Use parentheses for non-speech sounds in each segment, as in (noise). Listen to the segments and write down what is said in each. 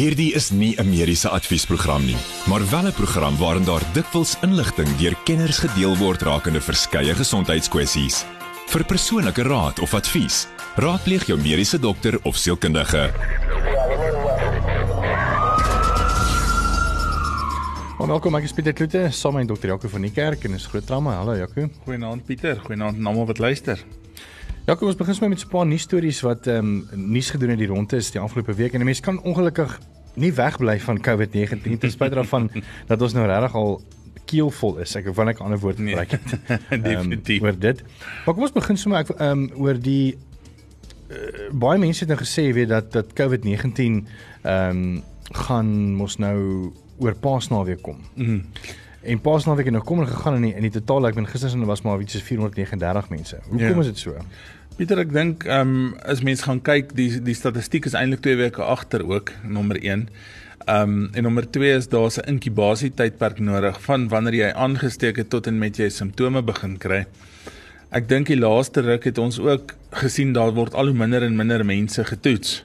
Hierdie is nie 'n mediese adviesprogram nie, maar wel 'n program waarin daar dikwels inligting deur kenners gedeel word rakende verskeie gesondheidskwessies. Vir persoonlike raad of advies, raadpleeg jou mediese dokter of sielkundige. Welkom, ek is Pieter Kloete, saam met Dr. Jaco van die kerk en is groot drama. Hallo Jaco. Goeienaand Pieter, goeienaand aan almal wat luister. Jaco, ons begin sommer met 'n paar nuusstories wat ehm um, nuus gedoen het die rondte is die afgelope week en mense kan ongelukkig nie wegbly van COVID-19 ten spyte daarvan (laughs) dat ons nou regtig al keelvol is. Ek wil net 'n ander woord Nee, gebruik het. (laughs) Definitief. Um, oor dit. Maar kom ons begin sommer ek ehm um, oor die uh, baie mense het nou gesê weet dat dat COVID-19 ehm um, gaan mos nou oor Paasnaweek kom. Mhm. En Paasnaweek het nou kom en gegaan in die, in die totaal ek ben gister was maar iets soos 439 mense. Hoekom Ja. is dit so? Pieter, ek dink ehm um, as mense gaan kyk, die die statistiek is eintlik 2 weke agter ook, nommer 1. Ehm um, en nommer 2 is daar's 'n inkubasietydperk nodig van wanneer jy aangesteek het tot en met jy simptome begin kry. Ek dink die laaste ruk het ons ook gesien daar word al hoe minder en minder mense getoets.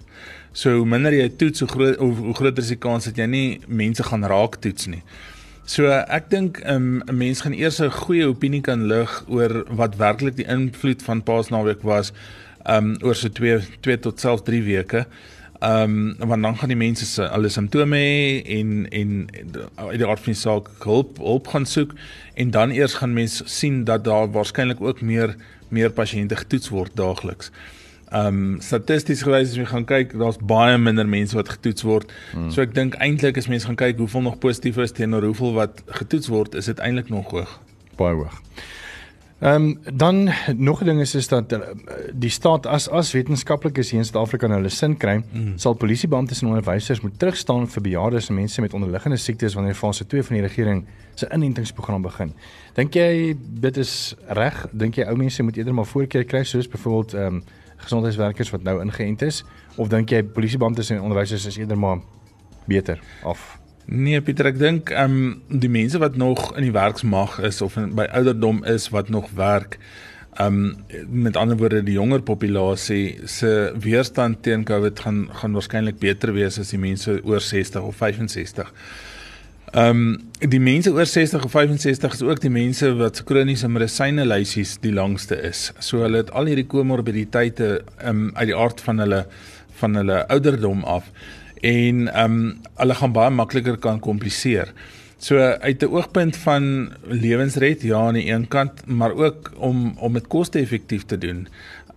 So hoe minder jy toets, hoe groot hoe, hoe groter is die kans dat jy nie mense gaan raak toets nie. So ek dink um, 'n mens gaan eers 'n goeie opinie kan lig oor wat werklik die invloed van Paasnaweek was um oor so 2 2 tot selfs 3 weke. Um want dan gaan die mense se alle simptome hê en en uit die aard van die saak hulp hulp gaan soek en dan eers gaan mense sien dat daar waarskynlik ook meer meer pasiënte getoets word daagliks. Um statisties gewys as jy gaan kyk, daar's baie minder mense wat getoets word. Hmm. So ek dink eintlik as mense gaan kyk hoeveel nog positief is teenoor hoeveel wat getoets word, is dit eintlik nog hoog. Baie hoog. Ehm um, dan nog 'n ding is is dat uh, die staat as as wetenskaplikes hier in Suid-Afrika nou hulle sin kry, mm. sal polisiebeamptes en onderwysers moet terugstaan vir bejaardes en mense met onderliggende siektes wanneer fase 2 van die regering se inentingsprogram begin. Dink jy dit is reg? Dink jy ou mense moet eerder maar voorkeur kry soos byvoorbeeld ehm um, gesondheidswerkers wat nou ingeënt is of dink jy polisiebeamptes en onderwysers is eerder maar beter af? Nee Pieter, ek dink ehm um, die mense wat nog in die werksmag is of in, by ouderdom is wat nog werk, ehm um, met ander woorde die jonger populasie se weerstand teen COVID gaan gaan waarskynlik beter wees as die mense oor 60 of 65. Ehm um, die mense oor 60 of 65 is ook die mense wat se kroniese medisyne lysies die langste is. So hulle het al hierdie komorbiditeite ehm um, uit die aard van hulle van hulle ouderdom af en ehm um, hulle gaan baie makliker kan kompliseer. So uit 'n oogpunt van lewensred ja aan die een kant, maar ook om om dit koste-effektief te doen.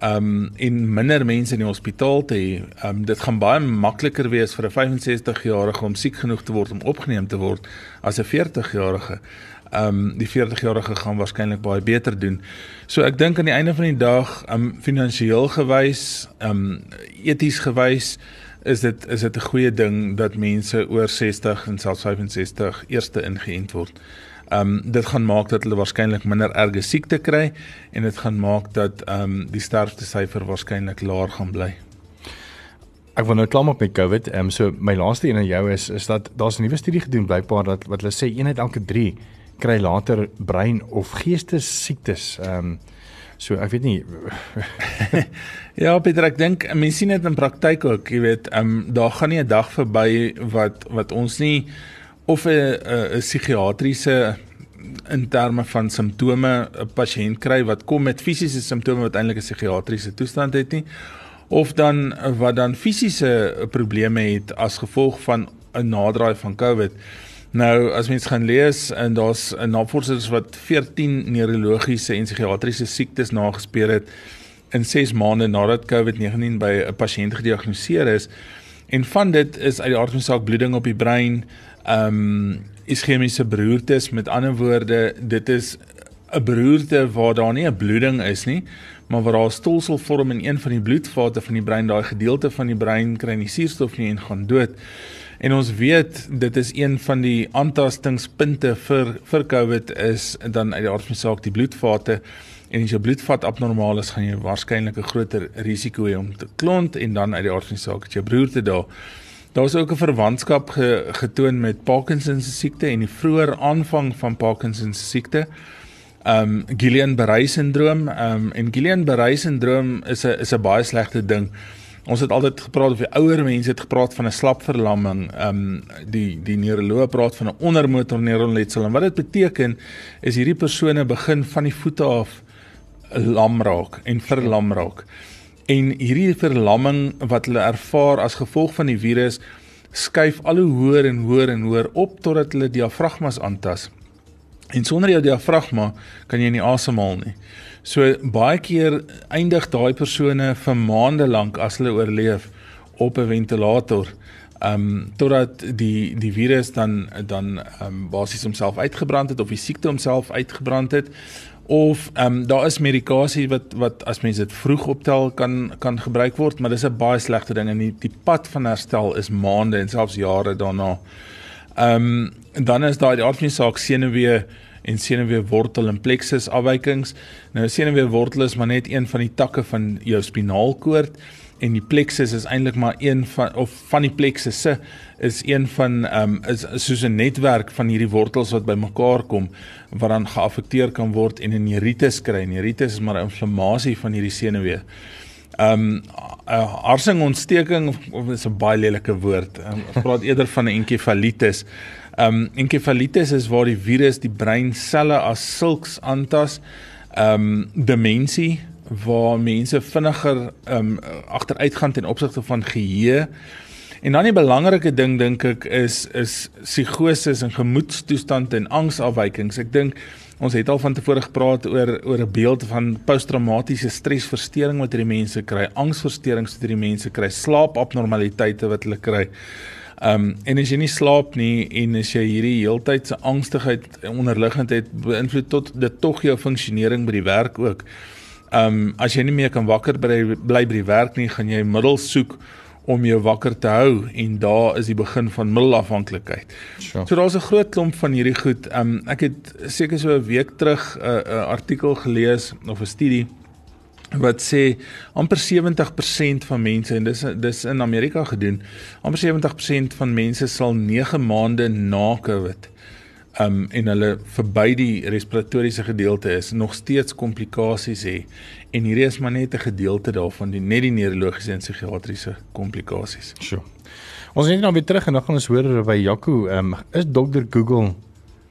Um, en minder mense in die hospitaal te hê. Um, dit gaan baie makliker wees vir 'n 65-jarige om siek genoeg te word om opgeneem te word as 'n 40-jarige. Ehm um, die 40-jarige gaan waarskynlik baie beter doen. So ek dink aan die einde van die dag, um, finansiëel gewys, um, eties gewys is dit is dit 'n goeie ding dat mense oor 60 en selfs 65 eerste ingeënt word. Ehm um, dit gaan maak dat hulle waarskynlik minder erge siekte kry en dit gaan maak dat ehm um, die sterftesyfer waarskynlik laer gaan bly. Ek wil nou klam op met COVID. Ehm um, so my laaste een aan jou is is dat daar's 'n nuwe studie gedoen blykbaar dat wat hulle sê een uit elke 3 kry later brein of geestesiektes. Ehm um, so ek weet nie (laughs) Ja, Pieter, ek dink mense sien dit in praktyk ook, jy weet, ehm um, daar gaan nie 'n dag verby wat wat ons nie of 'n 'n psigiatriese in terme van simptome 'n pasiënt kry wat kom met fisiese simptome wat eintlik 'n psigiatriese toestand het nie of dan wat dan fisiese probleme het as gevolg van 'n naderdraai van COVID. Nou as mens gaan lees en daar's 'n navorsers wat 14 neurologiese en psigiatriese siektes nagespeur het in 6 maande nadat COVID-19 by 'n pasiënt gediagnoseer is. En van dit is uit die aard van saak bloeding op die brein, um, ischemiese beroertes, met ander woorde, dit is 'n beroerte waar daar nie 'n bloeding is nie, maar waar daar stolsel vorm in een van die bloedvate van die brein, daai gedeelte van die brein kry nie suurstof nie en gaan dood. En ons weet dit is een van die aantastingspunte vir vir COVID is dan uit die aard van die saak die bloedvate en as jou bloedvat abnormaal is, gaan jy waarskynlik 'n groter risiko hê om te klont en dan uit die aard van die saak het jou broerte daar. Daar's ook 'n verwantskap ge, getoon met Parkinson se siekte en die vroeë aanvang van Parkinson se siekte. Um Guillain-Barré sindroom, um en Guillain-Barré sindroom is 'n is 'n baie slegte ding. ons het altyd gepraat of die ouer mense het gepraat van 'n slapverlamming. Ehm um, die die neuroloog praat van 'n ondermotor neuronletsel en wat dit beteken is hierdie persone begin van die voete af lam raak en verlam raak. En hierdie verlamming wat hulle ervaar as gevolg van die virus skuif al hoe hoër en hoër en hoër op totdat hulle diafragmas aantas. En sonder jou diafragma kan jy nie asemhaal nie. So baie keer eindig daai persone vir maande lank as hulle oorleef op 'n ventilator. Ehm um, totdat die die virus dan dan ehm um, basies homself uitgebrand het of die siekte homself uitgebrand het of ehm um, daar is medikasie wat wat as mense dit vroeg optel kan kan gebruik word, maar dis 'n baie slegte ding en die, die pad van herstel is maande en selfs jare daarna. Ehm um, dan is daar die die saak senuwee en senuweewortel en plexus afwykings. Nou senuweewortel is maar net een van die takke van jou spinaalkoord en die plexus is eintlik maar een van of van die plexusse is een van ehm um, is, soos 'n netwerk van hierdie wortels wat bymekaar kom wat dan geaffekteer kan word en 'n neuritis kry. Neuritis is maar 'n inflammasie van hierdie senuwee. Ehm um, 'n harsingontsteking of is 'n baie lelike woord. Ons praat eerder van 'n enkefalitis. Ehm um, enkefalitis is waar die virus die breinselle as sulks aantas. Ehm um, demensie waar mense vinniger ehm um, agteruitgaan ten opsigte van geheue. En dan die belangrike ding dink ek is is psigoses en gemoedstoestand en angsafwykings. Ek dink ons het al van tevore gepraat oor oor 'n beeld van posttraumatiese stresversteuring wat hierdie mense kry, angsversteurings wat hierdie mense kry, slaapabnormaliteite wat hulle kry. Ehm um, en as jy nie slaap nie en as jy hierdie heeltyd se angstigheid onderliggendheid beïnvloed tot dit tog jou funksionering by die werk ook. Ehm um, as jy nie meer kan wakker bly bly by die werk nie, gaan jy middels soek om jou wakker te hou en daar is die begin van middelafhanklikheid. Sure. So daar's 'n groot klomp van hierdie goed. Ehm um, ek het seker so 'n week terug 'n uh, 'n artikel gelees of 'n studie wat sê amper 70% van mense en dis dis in Amerika gedoen. Amper 70% van mense sal 9 maande na COVID um en hulle verby die respiratoriese gedeelte is nog steeds komplikasies hê en hierdie is maar net 'n gedeelte daarvan die net die neurologiese en psigiatriese komplikasies. Sjoe. Ons net nou weer terug en dan gaan ons hoor by Jaco, um is dokter Google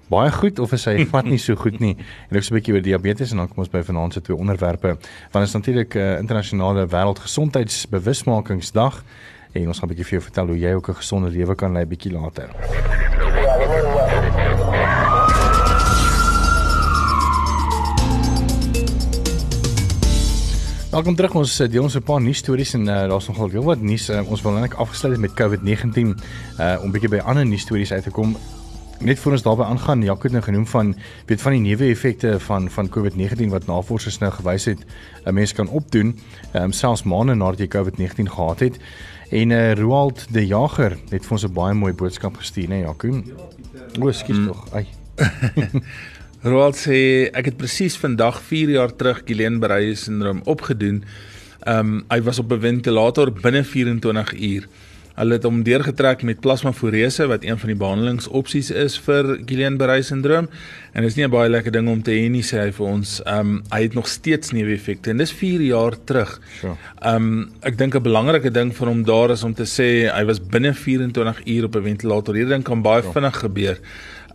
baie goed of is hy (laughs) vat nie so goed nie en ook so 'n bietjie oor diabetes en dan kom ons by vanaand se twee onderwerpe want is natuurlik 'n uh, internasionale wêreldgesondheidsbewusmakingsdag en ons gaan 'n bietjie vir jou vertel hoe jy ook 'n gesonde lewe kan lei bietjie later. Welkom terug ons eh, deel ons 'n paar nuus stories en uh, daar's nogal heel wat nuus. Uh, ons wil net afgesluit met COVID-19 uh, om bietjie by ander nuus stories uit te kom. Net voor ons daarby aangaan, Jacques het nou genoem van weet van die neeweffekte van van COVID-19 wat navorsers nou gewys het 'n mens kan opdoen, um, selfs maande nadat jy COVID-19 gehad het. En uh, Roald de Jager het vir ons 'n baie mooi boodskap gestuur, né, Jacques? O, skus tog. Ai. (laughs) Roald sê ek het presies vandag 4 jaar terug Guillain-Barré syndroom opgedoen. Ehm um, hy was op 'n ventilator binne 24 uur. Hulle het hom deurgetrek met plasmaforese wat een van die behandelingsopsies is vir Guillain-Barré syndroom en dit is nie 'n baie lekker ding om te hê nie sê hy vir ons. Ehm um, hy het nog steeds neeweffekte en dis 4 jaar terug. Ehm um, ek dink 'n belangrike ding vir hom daar is om te sê hy was binne 24 uur op 'n ventilator. Hierdie ding kan baie vinnig gebeur.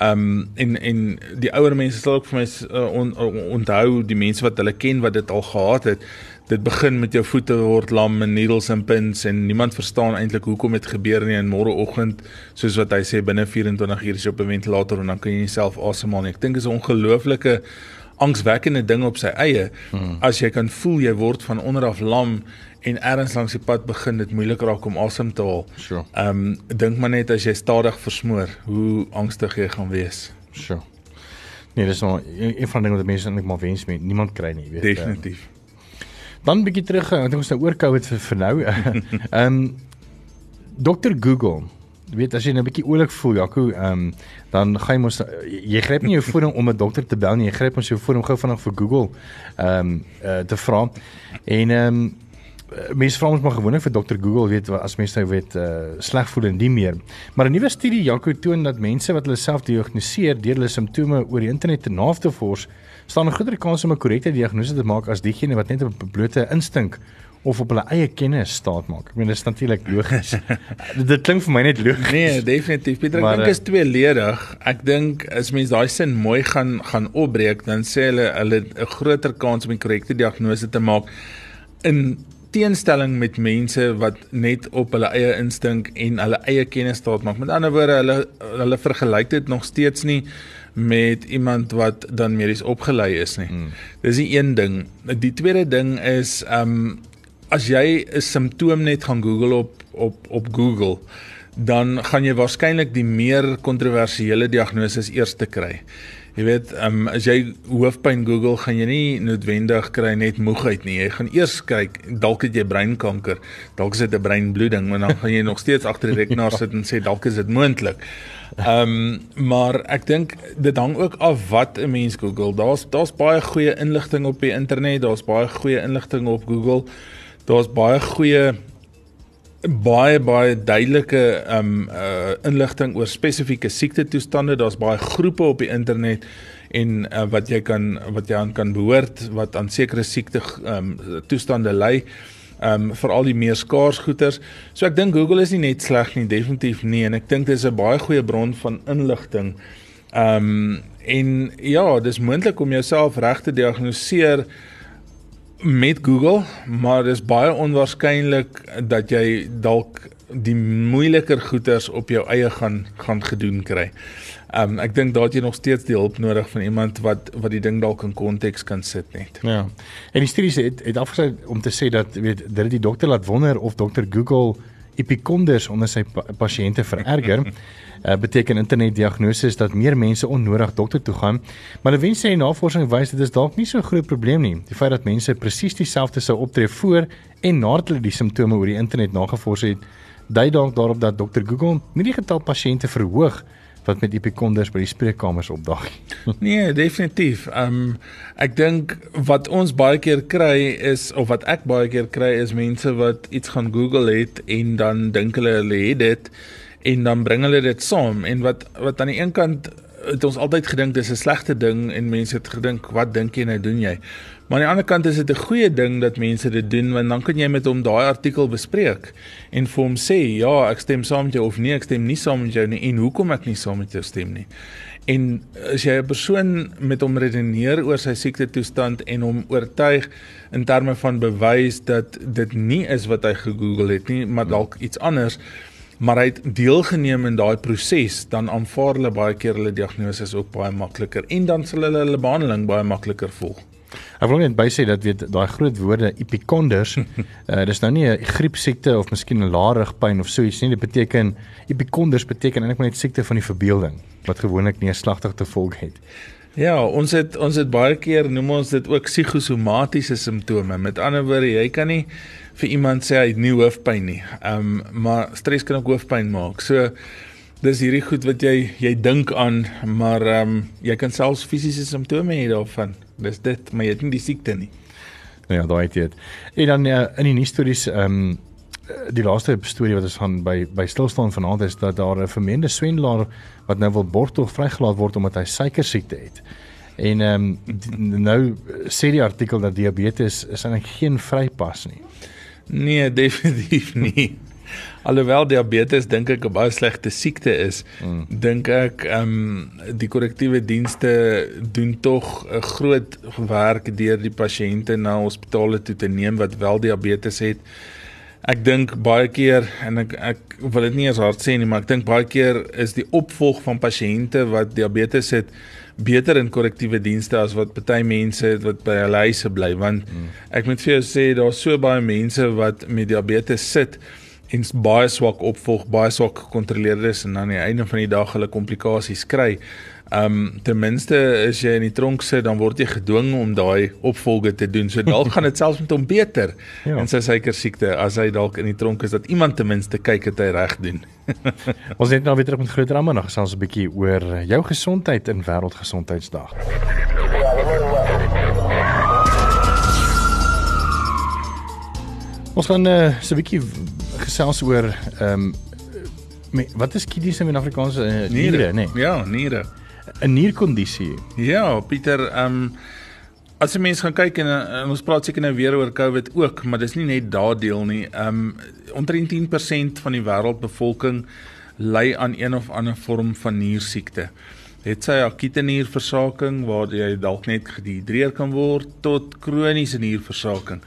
Ehm um, en en die ouer mense sal ook vir my uh, on, on, onthou die mense wat hulle ken wat dit al gehad het. Dit begin met jou voete word lam en needles en pins en niemand verstaan eintlik hoekom dit gebeur nie en môreoggend soos wat hy sê binne 24 uur is jy op 'n ventilator en dan kan jy jouself asemhaal nie. Ek dink is 'n ongelooflike angswekkende ding op sy eie hmm. as jy kan voel jy word van onder af lam en ergens langs die pad begin dit moeilik raak om asem te haal. Sure. Ehm um, dink maar net as jy stadig versmoor, hoe angstig jy gaan wees. Sure. Nee, dis nou een van die dinge wat mense eintlik maar wens met niemand kry nie, weet jy. Definitief. Um, dan bietjie terug, ek dink ons nou oor COVID vir, vir nou. Ehm um, Dr Google weet as jy nou 'n bietjie oulik voel Jaco, ehm um, dan gaan jy mos jy gryp nie jou foon om 'n dokter te bel nie, jy gryp ons jou foon om gou vinnig vir Google ehm um, uh, te vra. En ehm um, Eh, mense vra ons maar gewoonlik vir dokter Google weet as mense nou weet uh, sleg voel en nie meer. Maar 'n nuwe studie Jaco toon dat mense wat hulle self diagnoseer deur hulle simptome oor die internet te navors, staan 'n groter kans om 'n korrekte diagnose te maak as diegene wat net op 'n blote instink of op hulle eie kennis staat maak. Ek meen dis natuurlik logies. (laughs) dit, dit klink vir my net logies. Nee, definitief. Pieter, ek dink Maar, is tweeledig. Ek dink as mens daai sin mooi gaan gaan opbreek, dan sê hulle hulle 'n groter kans om die korrekte diagnose te maak in teenstelling met mense wat net op hulle eie instink en hulle eie kennis staat maak. Met ander woorde, hulle hulle vergelyk dit nog steeds nie met iemand wat dan medies opgelei is nie. Hmm. Dis die een ding. Die tweede ding is ehm um, as jy 'n simptoom net gaan Google op op op Google, dan gaan jy waarskynlik die meer kontroversiële diagnose eers te kry. Jy weet, um, as jy hoofpyn Google, gaan jy nie noodwendig kry net moegheid nie. Jy gaan eers kyk, dalk het jy breinkanker, dalk is dit 'n breinbloeding, en dan gaan jy nog steeds agter die rekenaar sit en sê dalk is dit moontlik. Ehm um, maar ek dink dit hang ook af wat 'n mens Google. Daar's daar's baie goeie inligting op die internet, daar's baie goeie inligting op Google. Daar's baie goeie baie baie duidelike um uh inligting oor spesifieke siekte toestande. Daar's baie groepe op die internet en uh, wat jy kan wat jy aan kan behoort wat aan sekere siekte um toestande lei. Um veral die meer skaars goeters. So ek dink Google is nie net sleg nie, definitief nie en ek dink dit is 'n baie goeie bron van inligting. Um en ja, dis moontlik om jouself reg te diagnoseer met Google, maar dis baie onwaarskynlik dat jy dalk die moeiliker goeters op jou eie gaan gaan gedoen kry. Um ek dink daar het jy nog steeds die hulp nodig van iemand wat wat die ding dalk in konteks kan sit net. Ja. En die studies het het afgesê om te sê dat weet dit die dokter laat wonder of dokter Google epikonders onder sy pa pasiënte vererger. uh, (laughs) beteken internetdiagnose dat meer mense onnodig dokter toe gaan. Maar wense en navorsing wys dit is dalk nie so 'n groot probleem nie. Die feit dat mense presies dieselfde sou optree voor en nadat hulle die simptome oor die internet nagevors het, dui dalk daarop dat dokter Google nie die getal pasiënte verhoog wat met epikonders by die spreekkamers opdag. (laughs) Nee, definitief. Um ek dink wat ons baie keer kry is of wat ek baie keer kry is mense wat iets gaan Google het en dan dink hulle hulle het dit en dan bring hulle dit saam en wat wat aan die een kant het ons altyd gedink dis 'n slegte ding en mense het gedink wat dink jy nou doen jy? Maar aan die ander kant is dit 'n goeie ding dat mense dit doen want dan kan jy met hom daai artikel bespreek en vir hom sê ja ek stem saam met jou of nee ek stem nie saam met jou nie en hoekom ek nie saam met jou stem nie. En as jy 'n persoon met hom redeneer oor sy siekte toestand en hom oortuig in terme van bewys dat dit nie is wat hy gegoogel het nie maar dalk iets anders maar hy het deelgeneem in daai proses, dan aanvaar hulle baie keer hulle diagnose ook baie makliker en dan sal hulle hulle behandeling baie makliker volg. Ek wil net bysê dat weet daai groot woorde epikonders, uh, (laughs) dis nou nie 'n griepsiekte of miskien 'n laarigpyn of so iets nie. Dit beteken epikonders beteken eintlik net siekte van die verbeelding wat gewoonlik nie 'n slagtige gevolg het. Ja, ons het ons het baie keer noem ons dit ook psigosomatiese simptome. Met ander woorde, jy kan nie vir iemand sê hy het nie hoofpyn nie. Ehm um, maar stres kan ook hoofpyn maak. So dis hierdie goed wat jy jy dink aan, maar ehm um, jy kan selfs fisiese simptome hê daarvan. Dis dit, maar jy het nie die siekte nie. Nou ja, daai het jy. En dan uh, in die nuusstories ehm um, die laaste storie wat ons van by by stilstaan vanaand is dat daar 'n vermeende swendelaar wat nou wil borgtog vrygelaat word omdat hy suiker siekte het. En ehm um, nou sê die artikel dat diabetes is eintlik geen vrypas nie. Nee, definitief nie. Alhoewel diabetes dink ek 'n baie slegte siekte is, mm. dink ek ehm um, die korrektiewe dienste doen tog 'n groot werk deur die pasiënte na hospitale toe te neem wat wel diabetes het. Ek dink baie keer en ek ek wil dit nie eens hard sê nie, maar ek dink baie keer is die opvolg van pasiënte wat diabetes het beter in korrektiewe dienste as wat party mense het wat by hulle huise bly want mm. ek moet vir jou sê daar's so baie mense wat met diabetes sit en baie swak opvolg, baie swak gekontroleer is en aan die einde van die dag hulle komplikasies kry. Um ten minste as jy in die tronk sit, dan word jy gedwing om daai opvolge te doen. So dalk gaan dit selfs met hom beter (laughs) ja. in sy suiker siekte as hy dalk in die tronk is dat iemand ten minste kyk dat hy reg doen. (laughs) ons net nou weer terug met groot drama nog gesels 'n bietjie oor jou gesondheid in wêreldgesondheidsdag. Ons gaan uh, so 'n bietjie gesels oor ehm um, wat is kiddies in Afrikaans uh, niere, nê? Nee. Ja, niere. 'n Nierkondisie. Ja, Pieter, ehm um, as 'n mens gaan kyk en, en ons praat seker nou weer oor COVID ook, maar dis nie net daardie deel nie. Ehm um, omtrent 10% van die wêreldbevolking ly aan een of ander vorm van niersiekte. Dit sê akute nierversaking waar jy dalk net gedihidreer kan word tot kroniese nierversaking.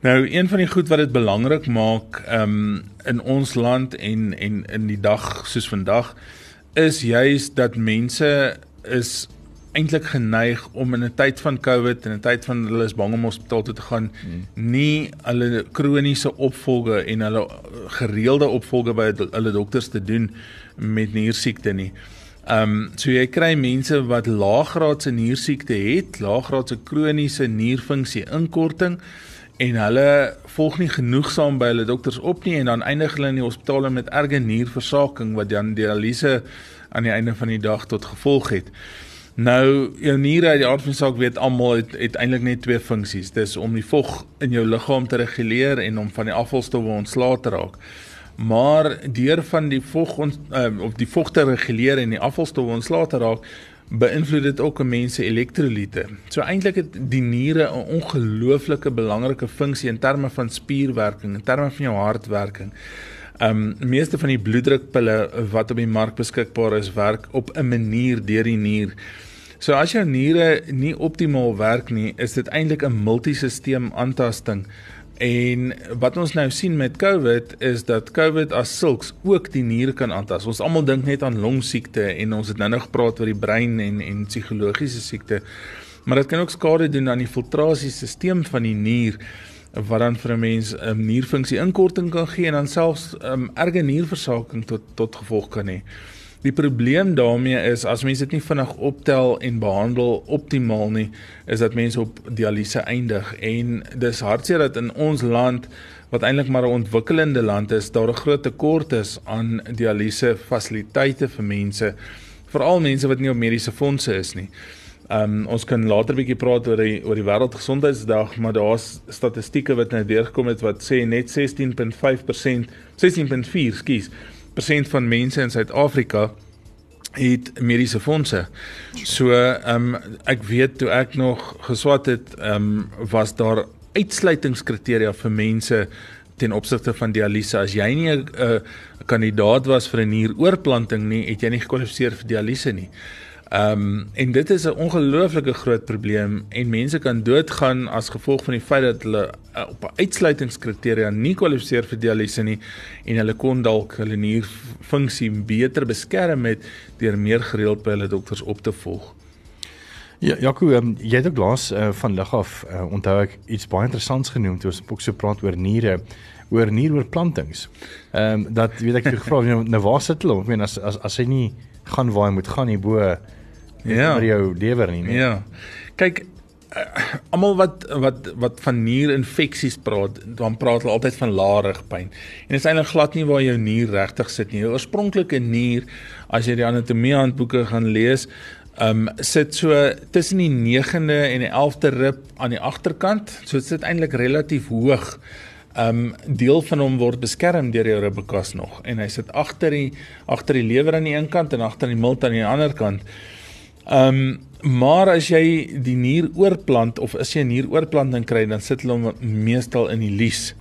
Nou een van die goed wat dit belangrik maak um in ons land en en in die dag soos vandag is juis dat mense is eintlik geneig om in 'n tyd van COVID en 'n tyd van hulle is bang om hospitaal toe te gaan hmm. nie hulle kroniese opvolge en hulle gereelde opvolge by hulle dokters te doen met niersiekte nie. Ehm um, so jy kry mense wat laaggraadse niersiekte het, laaggraadse kroniese nierfunksie inkorting en hulle volg nie genoegsaam by hulle dokters op nie en dan eindig hulle in die hospitaal met erge nierversaking wat dan dialyse aan die einde van die dag tot gevolg het. Nou jou niere uit die aard van die saak weet almal het, het eintlik net twee funksies. Dis om die vog in jou liggaam te reguleer en om van die afvalstowwe ontslae te raak maar deur van die vog ons uh, of die vog te reguleer en die afvalstowwe ontslae te raak beïnvloed dit ook 'n mens se elektrolyte. So eintlik het die niere 'n ongelooflike belangrike funksie in terme van spierwerking, in terme van jou hartwerking. Um meeste van die bloeddrukpille wat op die mark beskikbaar is, werk op 'n manier deur die nier. So as jou niere nie optimaal werk nie, is dit eintlik 'n multisisteem aantasting En wat ons nou sien met COVID is dat COVID as sulks ook die niere kan aantas. Ons almal dink net aan longsiekte en ons het nou nog gepraat oor die brein en en psigologiese siekte. Maar dit kan ook skade doen aan die filtrasiesisteem van die nier wat dan vir 'n mens 'n um, nierfunksie inkorting kan gee en dan selfs um, erge nierversaking tot tot gevolg kan hê. Die probleem daarmee is as mense dit nie vinnig optel en behandel optimaal nie, is dat mense op dialyse eindig en dis hartseer dat in ons land wat eintlik maar 'n ontwikkelende land is, daar 'n groot tekort is aan dialyse fasiliteite vir mense, veral mense wat nie op mediese fondse is nie. Um ons kan later 'n bietjie praat oor die oor die wêreldgesondheidsdag, maar daar's statistieke wat nou deurgekom het wat sê net 16.5%, 16.4, skus, persent van mense in Suid-Afrika het mediese fondse. So ehm um, ek weet toe ek nog geswat het, ehm um, was daar uitsluitingskriteria vir mense ten opsigte van dialyse. As jy nie 'n uh, kandidaat was vir 'n nieroorplanting nie, het jy nie gekwalifiseer vir dialyse nie. Ehm um, en dit is 'n ongelooflike groot probleem en mense kan doodgaan as gevolg van die feit dat hulle uh, op 'n uitsluitingskriteria nie kwalifiseer vir dialyse nie en hulle kon dalk hulle nierfunksie beter beskerm met deur meer gereeld by hulle dokters op te volg. Ja, Jaco, um, jy het ook laas uh, van lig af uh, onthou ek iets baie interessants genoem toe ons ook so praat oor niere oor nieroorplantings. Ehm um, dat weet ek gevra (laughs) nou waar sit hulle? Ek meen as as as hy nie gaan waar hy moet gaan hier bo ja. vir jou lewer nie. nie. Ja. Kyk uh, almal wat wat wat van nierinfeksies praat, dan praat hulle altyd van laarigpyn. En dit is eintlik glad nie waar jou nier regtig sit nie. Die oorspronklike nier, as jy die anatomie handboeke gaan lees, um, sit so tussen die 9de en die 11de rib aan die agterkant. So dit sit eintlik relatief hoog. Um, deel van hom word beskerm deur jou ribbekas nog en hy sit agter die agter die lewer aan die een kant en agter die milt aan die ander kant. Ehm um, maar as jy die nier oorplant of as jy 'n nieroorplanting kry, dan sit hulle meestal in die lies.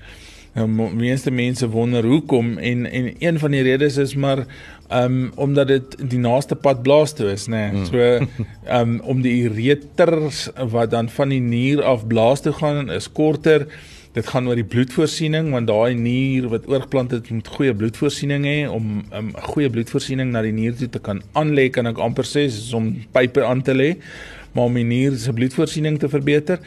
Nou meeste mense wonder hoekom en en een van die redes is maar ehm um, omdat dit die naaste pad blaas toe is, nê. Nee. Mm. So ehm um, om die ureters wat dan van die nier af blaas toe gaan is korter. Dit gaan oor die bloedvoorsiening want daai nier wat oorgeplant het moet goeie bloedvoorsiening hê om 'n um, goeie bloedvoorsiening na die nier toe te kan aanlê kan ek amper sê is om pype aan te lê maar om die nier se bloedvoorsiening te verbeter.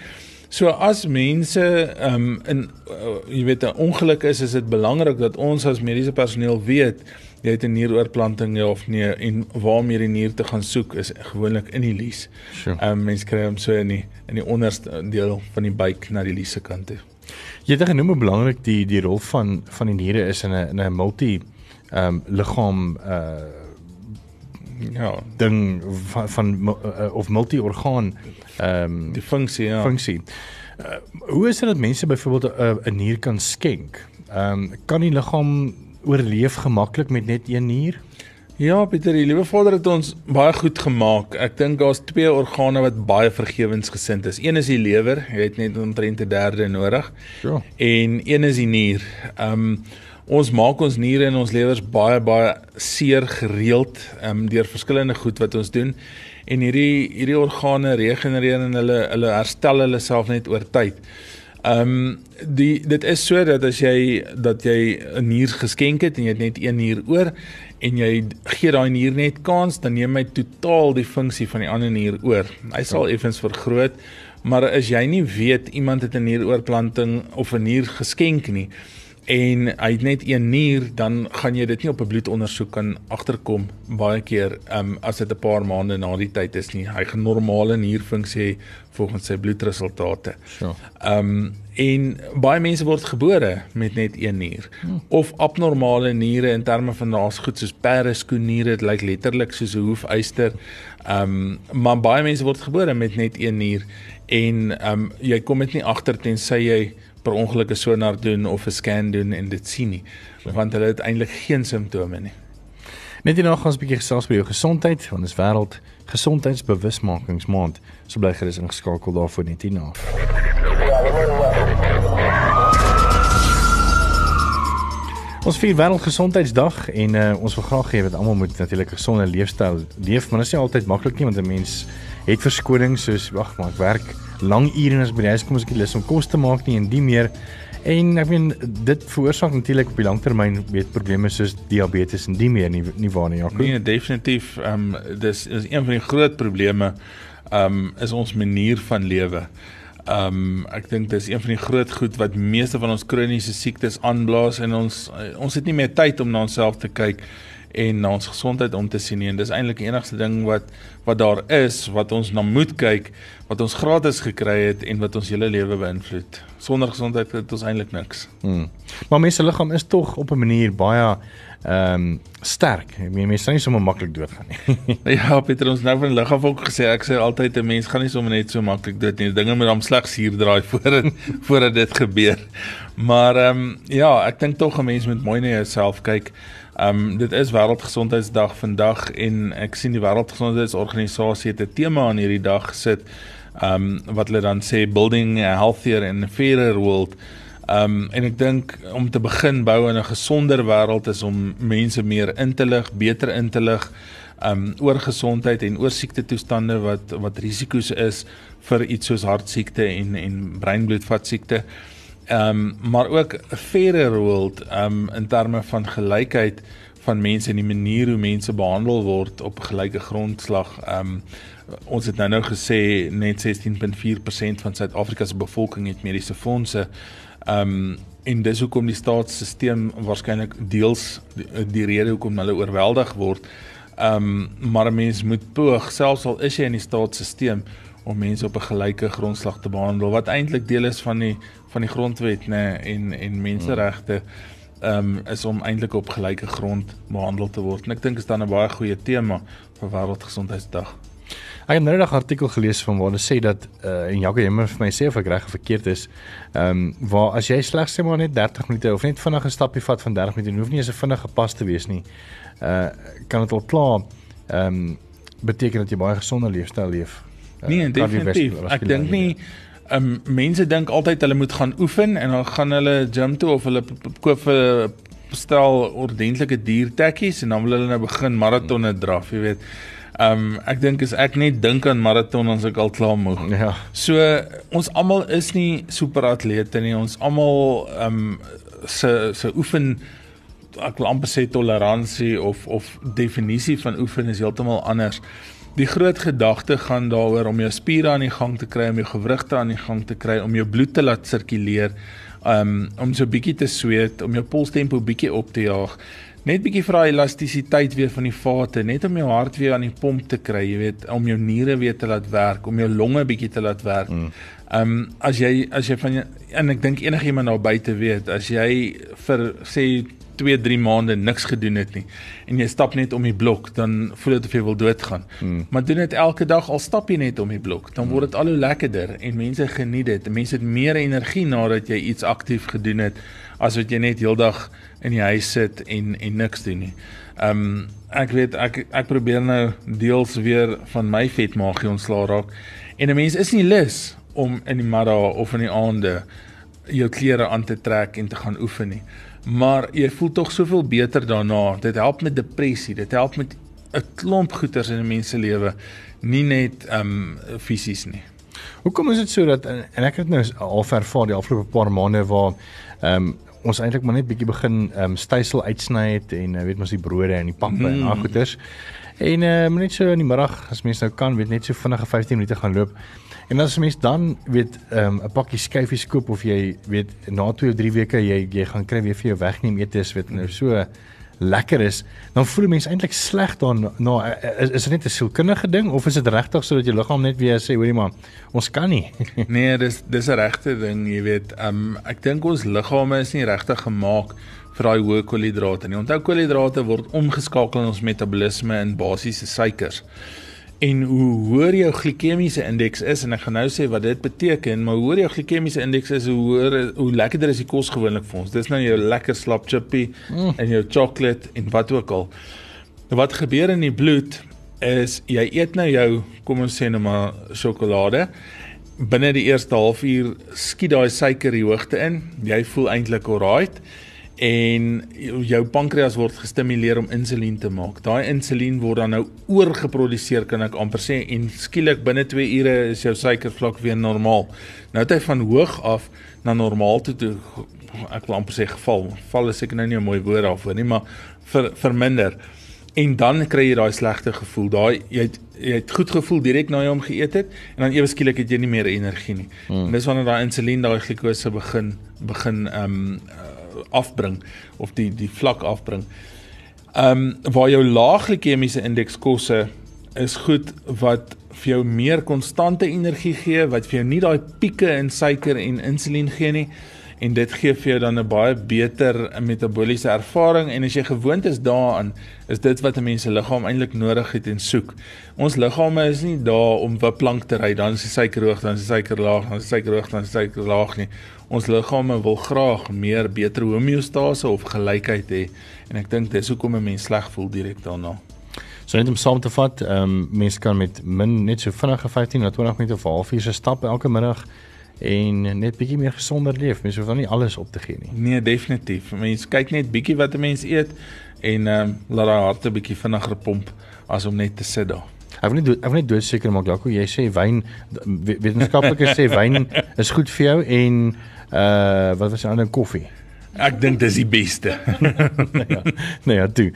So as mense um, in uh, jy weet 'n ongeluk is, is dit belangrik dat ons as mediese personeel weet jy het 'n nieroorplanting ja of nee en waar om hierdie nier te gaan soek is gewoonlik in die lies. Sure. Um, mense kry hom so in die in die onderste deel van die buik na die liese kant toe. Jy het genoem hoe belangrik die die rol van van die niere is in 'n in 'n multi ehm um, liggaam uh ja, ding van, van uh, of multi-orgaan ehm um, die funksie ja. funksie. Uh, hoe is dit dat mense byvoorbeeld 'n uh, 'n nier kan skenk? Ehm um, kan die liggaam oorleef gemaklik met net een nier? Ja, Pieter, die liewe Vader het ons baie goed gemaak. Ek dink daar's twee organe wat baie vergewensgesind is. Een is die lewer, jy het net omtrent 'n derde nodig. Ja. En een is die nier. Ehm um, ons maak ons niere en ons lewers baie baie seer gereeld ehm um, deur verskillende goed wat ons doen. En hierdie hierdie organe regenereer en hulle hulle herstel hulle self net oor tyd. Ehm um, die dit is so dat as jy dat jy 'n nier geskenk het en jy het net een nier oor en jy gee daai nier net kans, dan neem hy totaal die funksie van die ander nier oor. Hy sal ja. effens vergroot, maar as jy nie weet iemand het 'n nieroorplanting of 'n nier geskenk nie en hy het net een nier, dan gaan jy dit nie op 'n bloedondersoek kan agterkom baie keer um, as dit 'n paar maande na die tyd is nie. Hy gaan normale nierfunksie volgens sy bloedresultate. Ja. Ehm um, En baie mense word gebore met net een nier hmm. of abnormale niere in terme van daar's goed soos pereskoeniere, dit lyk letterlik soos 'n hoefyster. Ehm um, maar baie mense word gebore met net een nier en ehm um, jy kom dit nie agter tensy jy per ongeluk 'n sonar doen of 'n scan doen en dit sien nie, want hulle het eintlik geen simptome nie. Net hierna gaan ons 'n bietjie gesels oor jou gesondheid, want is wêreld gesondheidsbewusmakingsmaand. So bly gerus ingeskakel daarvoor net hierna. Ons vier wêreldgesondheidsdag en uh, ons wil graag hê dat almal moet natuurlik 'n gesonde leefstyl leef, maar dit is nie altyd maklik nie want 'n mens het verskonings soos wag maar ek werk lang ure en as by die huis kom as ek lus om kos te maak nie en die meer en ek meen dit veroorsaak natuurlik op die langtermyn weet probleme soos diabetes en die meer nie nie waar nie Jaco. Nee, definitief ehm um, dis is een van die groot probleme ehm um, is ons manier van lewe. Ehm um, ek dink dis een van die groot goed wat meeste van ons kroniese siektes aanblaas en ons ons het nie meer tyd om na onsself te kyk en na ons gesondheid om te sien nie en dis eintlik die enigste ding wat wat daar is wat ons na moet kyk wat ons gratis gekry het en wat ons hele lewe beïnvloed. Sonder gesondheid het ons eintlik niks. Hmm. Maar mense liggaam is tog op 'n manier baie ehm um, sterk. Ek meen mense sal nie sommer maklik doodgaan nie. (laughs) ja, Pieter, ons nou van lig af ook gesê ek sê altyd 'n mens gaan nie sommer net so maklik dood nie. Dinge moet hom slegs hier draai (laughs) voordat voordat dit gebeur. Maar ehm um, ja, ek dink tog 'n mens moet mooi na jouself kyk. Ehm um, dit is wêreldgesondheidsdag vandag en ek sien die wêreldgesondheidsorganisasie het 'n tema aan hierdie dag gesit. Ehm um, wat hulle dan sê building a healthier and fairer world. Ehm um, en ek dink om te begin bou in 'n gesonder wêreld is om mense meer in te lig, beter in te lig um oor gesondheid en oor siekte toestande wat wat risiko's is vir iets soos hartsiekte en en breinbloedvat siekte. Um maar ook 'n fairer world um in terme van gelykheid van mense en die manier hoe mense behandel word op gelyke grondslag. Um ons het nou nou gesê net 16.4% van Suid-Afrika se bevolking het mediese fondse. Ehm um, en dis hoekom die staatsstelsel waarskynlik deels die, die rede hoekom hulle oorweldig word. Ehm um, maar 'n mens moet poog selfs al is jy in die staatsstelsel om mense op 'n gelyke grondslag te behandel wat eintlik deel is van die van die grondwet nê en en menseregte ehm um, is om eintlik op gelyke grond behandel te word. En ek dink is dan 'n baie goeie tema vir wêreldgesondheidsdag. Ek het nou 'n artikel gelees van waar hulle sê dat uh, en Jacques Hemmer vir my sê of ek reg of verkeerd is, ehm um, waar as jy slegs sê maar net 30 minute of net vinnig 'n stapie vat van 30 minute, hoef nie eens 'n vinnige pas te wees nie. Uh kan dit al klaar ehm um, beteken dat jy baie gesonder leefstyl leef. Uh, nee, definitief. Ek dink nie um, mense dink altyd hulle moet gaan oefen en dan gaan hulle gym toe of hulle koop vir stel ordentlike diertekkies en dan wil hulle nou begin maratonne draf, jy weet. Um, ek dink as ek net dink aan maraton ons ek al klaar moeg. Ja. So ons almal is nie superatlete nie. Ons almal um, se se oefen ek wil amper sê toleransie of of definisie van oefen is heeltemal anders. Die groot gedagte gaan daaroor om jou spiere aan die gang te kry, om jou gewrigte aan die gang te kry, om jou bloed te laat sirkuleer, um, om so bietjie te sweet, om jou polstempo bietjie op te jaag net bietjie vir daai elastisiteit weer van die vate, net om jou hart weer aan die pomp te kry, jy weet, om jou niere weer te laat werk, om jou longe bietjie te laat werk. Mm. Ehm um, as jy as jy van en ek dink enigiemand daar buite weet, as jy vir sê 2, 3 maande niks gedoen het nie en jy stap net om die blok, dan voel dit of jy wil doodgaan. Hmm. Maar doen dit elke dag al stap jy net om die blok, dan word dit al hoe lekkerder en mense geniet dit. Mense het meer energie nadat jy iets aktief gedoen het as wat jy net heeldag in die huis sit en en niks doen nie. Ehm um, ek weet ek ek probeer nou deels weer van my vetmagie ontslaa raak. En 'n mens is nie lus om in die middag of in die aande jou klere aan te trek en te gaan oefen nie. Maar jy voel tog soveel beter daarna. Dit help met depressie, dit help met 'n klomp goeters in 'n mens se lewe, nie net ehm um, fisies nie. Hoekom is dit so dat en ek het nou al ervaar die afgelope paar maande waar ehm um, ons eintlik maar net bietjie begin ehm um, stysel uitsny het en uh, weet mos die brode en die pappe mm. en al goeters. En ehm uh, net so in die middag as mens nou kan, weet net so vinnige 15 minute gaan loop. En as mens dan weet ehm um, 'n pakkie skyfies koop of jy weet na 2 of 3 weke jy jy gaan kry weer vir jou wegneem etes weet nou so lekker is, dan voel mens eintlik sleg dan na is, is dit net 'n sielkundige ding of is dit regtig sodat jou liggaam net weer sê hoorie maar ons kan nie. (laughs) nee, dis dis 'n regte ding, jy weet. Um, ek dink ons liggame is nie regtig gemaak vir daai hoë koolhidrate nie. Onthou koolhidrate word omgeskakel in ons metabolisme in basiese suikers. En hoe hoër jou glikemiese indeks is en ek gaan nou sê wat dit beteken, maar hoe hoër jou glikemiese indeks is, hoe hoër hoe lekkerder is die kos gewoonlik vir ons. Dis nou jou lekker slap chippy mm. en jou chocolate en wat ook al. Nou wat gebeur in die bloed is jy eet nou jou kom ons sê nou maar sjokolade binne die eerste halfuur skiet daai suiker die hoogte in. Jy voel eintlik alright en jou pankreas word gestimuleer om insulien te maak. Daai insulien word dan nou oorgeproduseer kan ek amper sê en skielik binne 2 ure is jou suikervlak weer normaal. Nou het hy van hoog af na normaal toe toe ek wil amper sê geval. Val is ek nou nie 'n mooi woord daarvoor nie, maar ver, verminder. En dan kry jy daai slegte gevoel. Daai jy het, jy het goed gevoel direk na jy hom geëet het en dan ewe skielik het jy nie meer energie nie. Hmm. En dis wanneer daai insulien daai glikose begin begin ehm um, afbring of die die vlak afbring. Ehm um, waar jou lae glikemiese indeks kosse is goed wat vir jou meer konstante energie gee, wat vir jou nie daai pieke in suiker en insulien gee nie en dit gee vir jou dan 'n baie beter metabooliese ervaring en as jy gewoond is daaraan, is dit wat 'n mens se liggaam eintlik nodig het en soek. Ons liggame is nie daar om wipplank te ry, dan is die suiker hoog, dan is die suiker laag, dan is die suiker hoog, dan is die suiker laag nie. Ons liggame wil graag meer beter homeostase of gelykheid hê en ek dink dis hoekom 'n mens sleg voel direk daarna. So net om saam te vat, ehm um, mense kan met min net so vinnige 15 na 20 minute of 'n halfuur se stap elke middag en net bietjie meer gesonder leef. Mense hoef dan nie alles op te gee nie. Nee, definitief. Mense kyk net bietjie wat 'n mens eet en ehm um, laat daai harte bietjie vinniger pomp as om net te sit daar. Ek wil net ek wil net doodseker maak Jaco, jy sê wyn wetenskaplikes sê wyn (laughs) is goed vir jou en uh wat was die ander koffie? Ek dink dis die beste. (laughs) ja. Nee, ja, toe.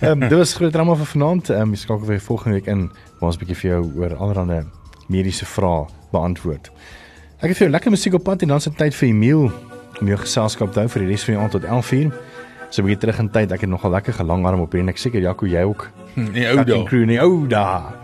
Ehm um, dit was groot drama vir vanaand. Ehm um, ek skakel weer volgende week in waar ons 'n bietjie vir jou oor allerlei mediese vrae beantwoord. Ek het vir jou lekker musiek op pad en dan se tyd vir Emil om jou geselskap te hou vir die res van die aand tot 11:00. So bietjie terug in tyd. Ek het nogal lekker gelang arm op hier en ek seker Jaco jy ook. Nee, ou da. Nee, ou da.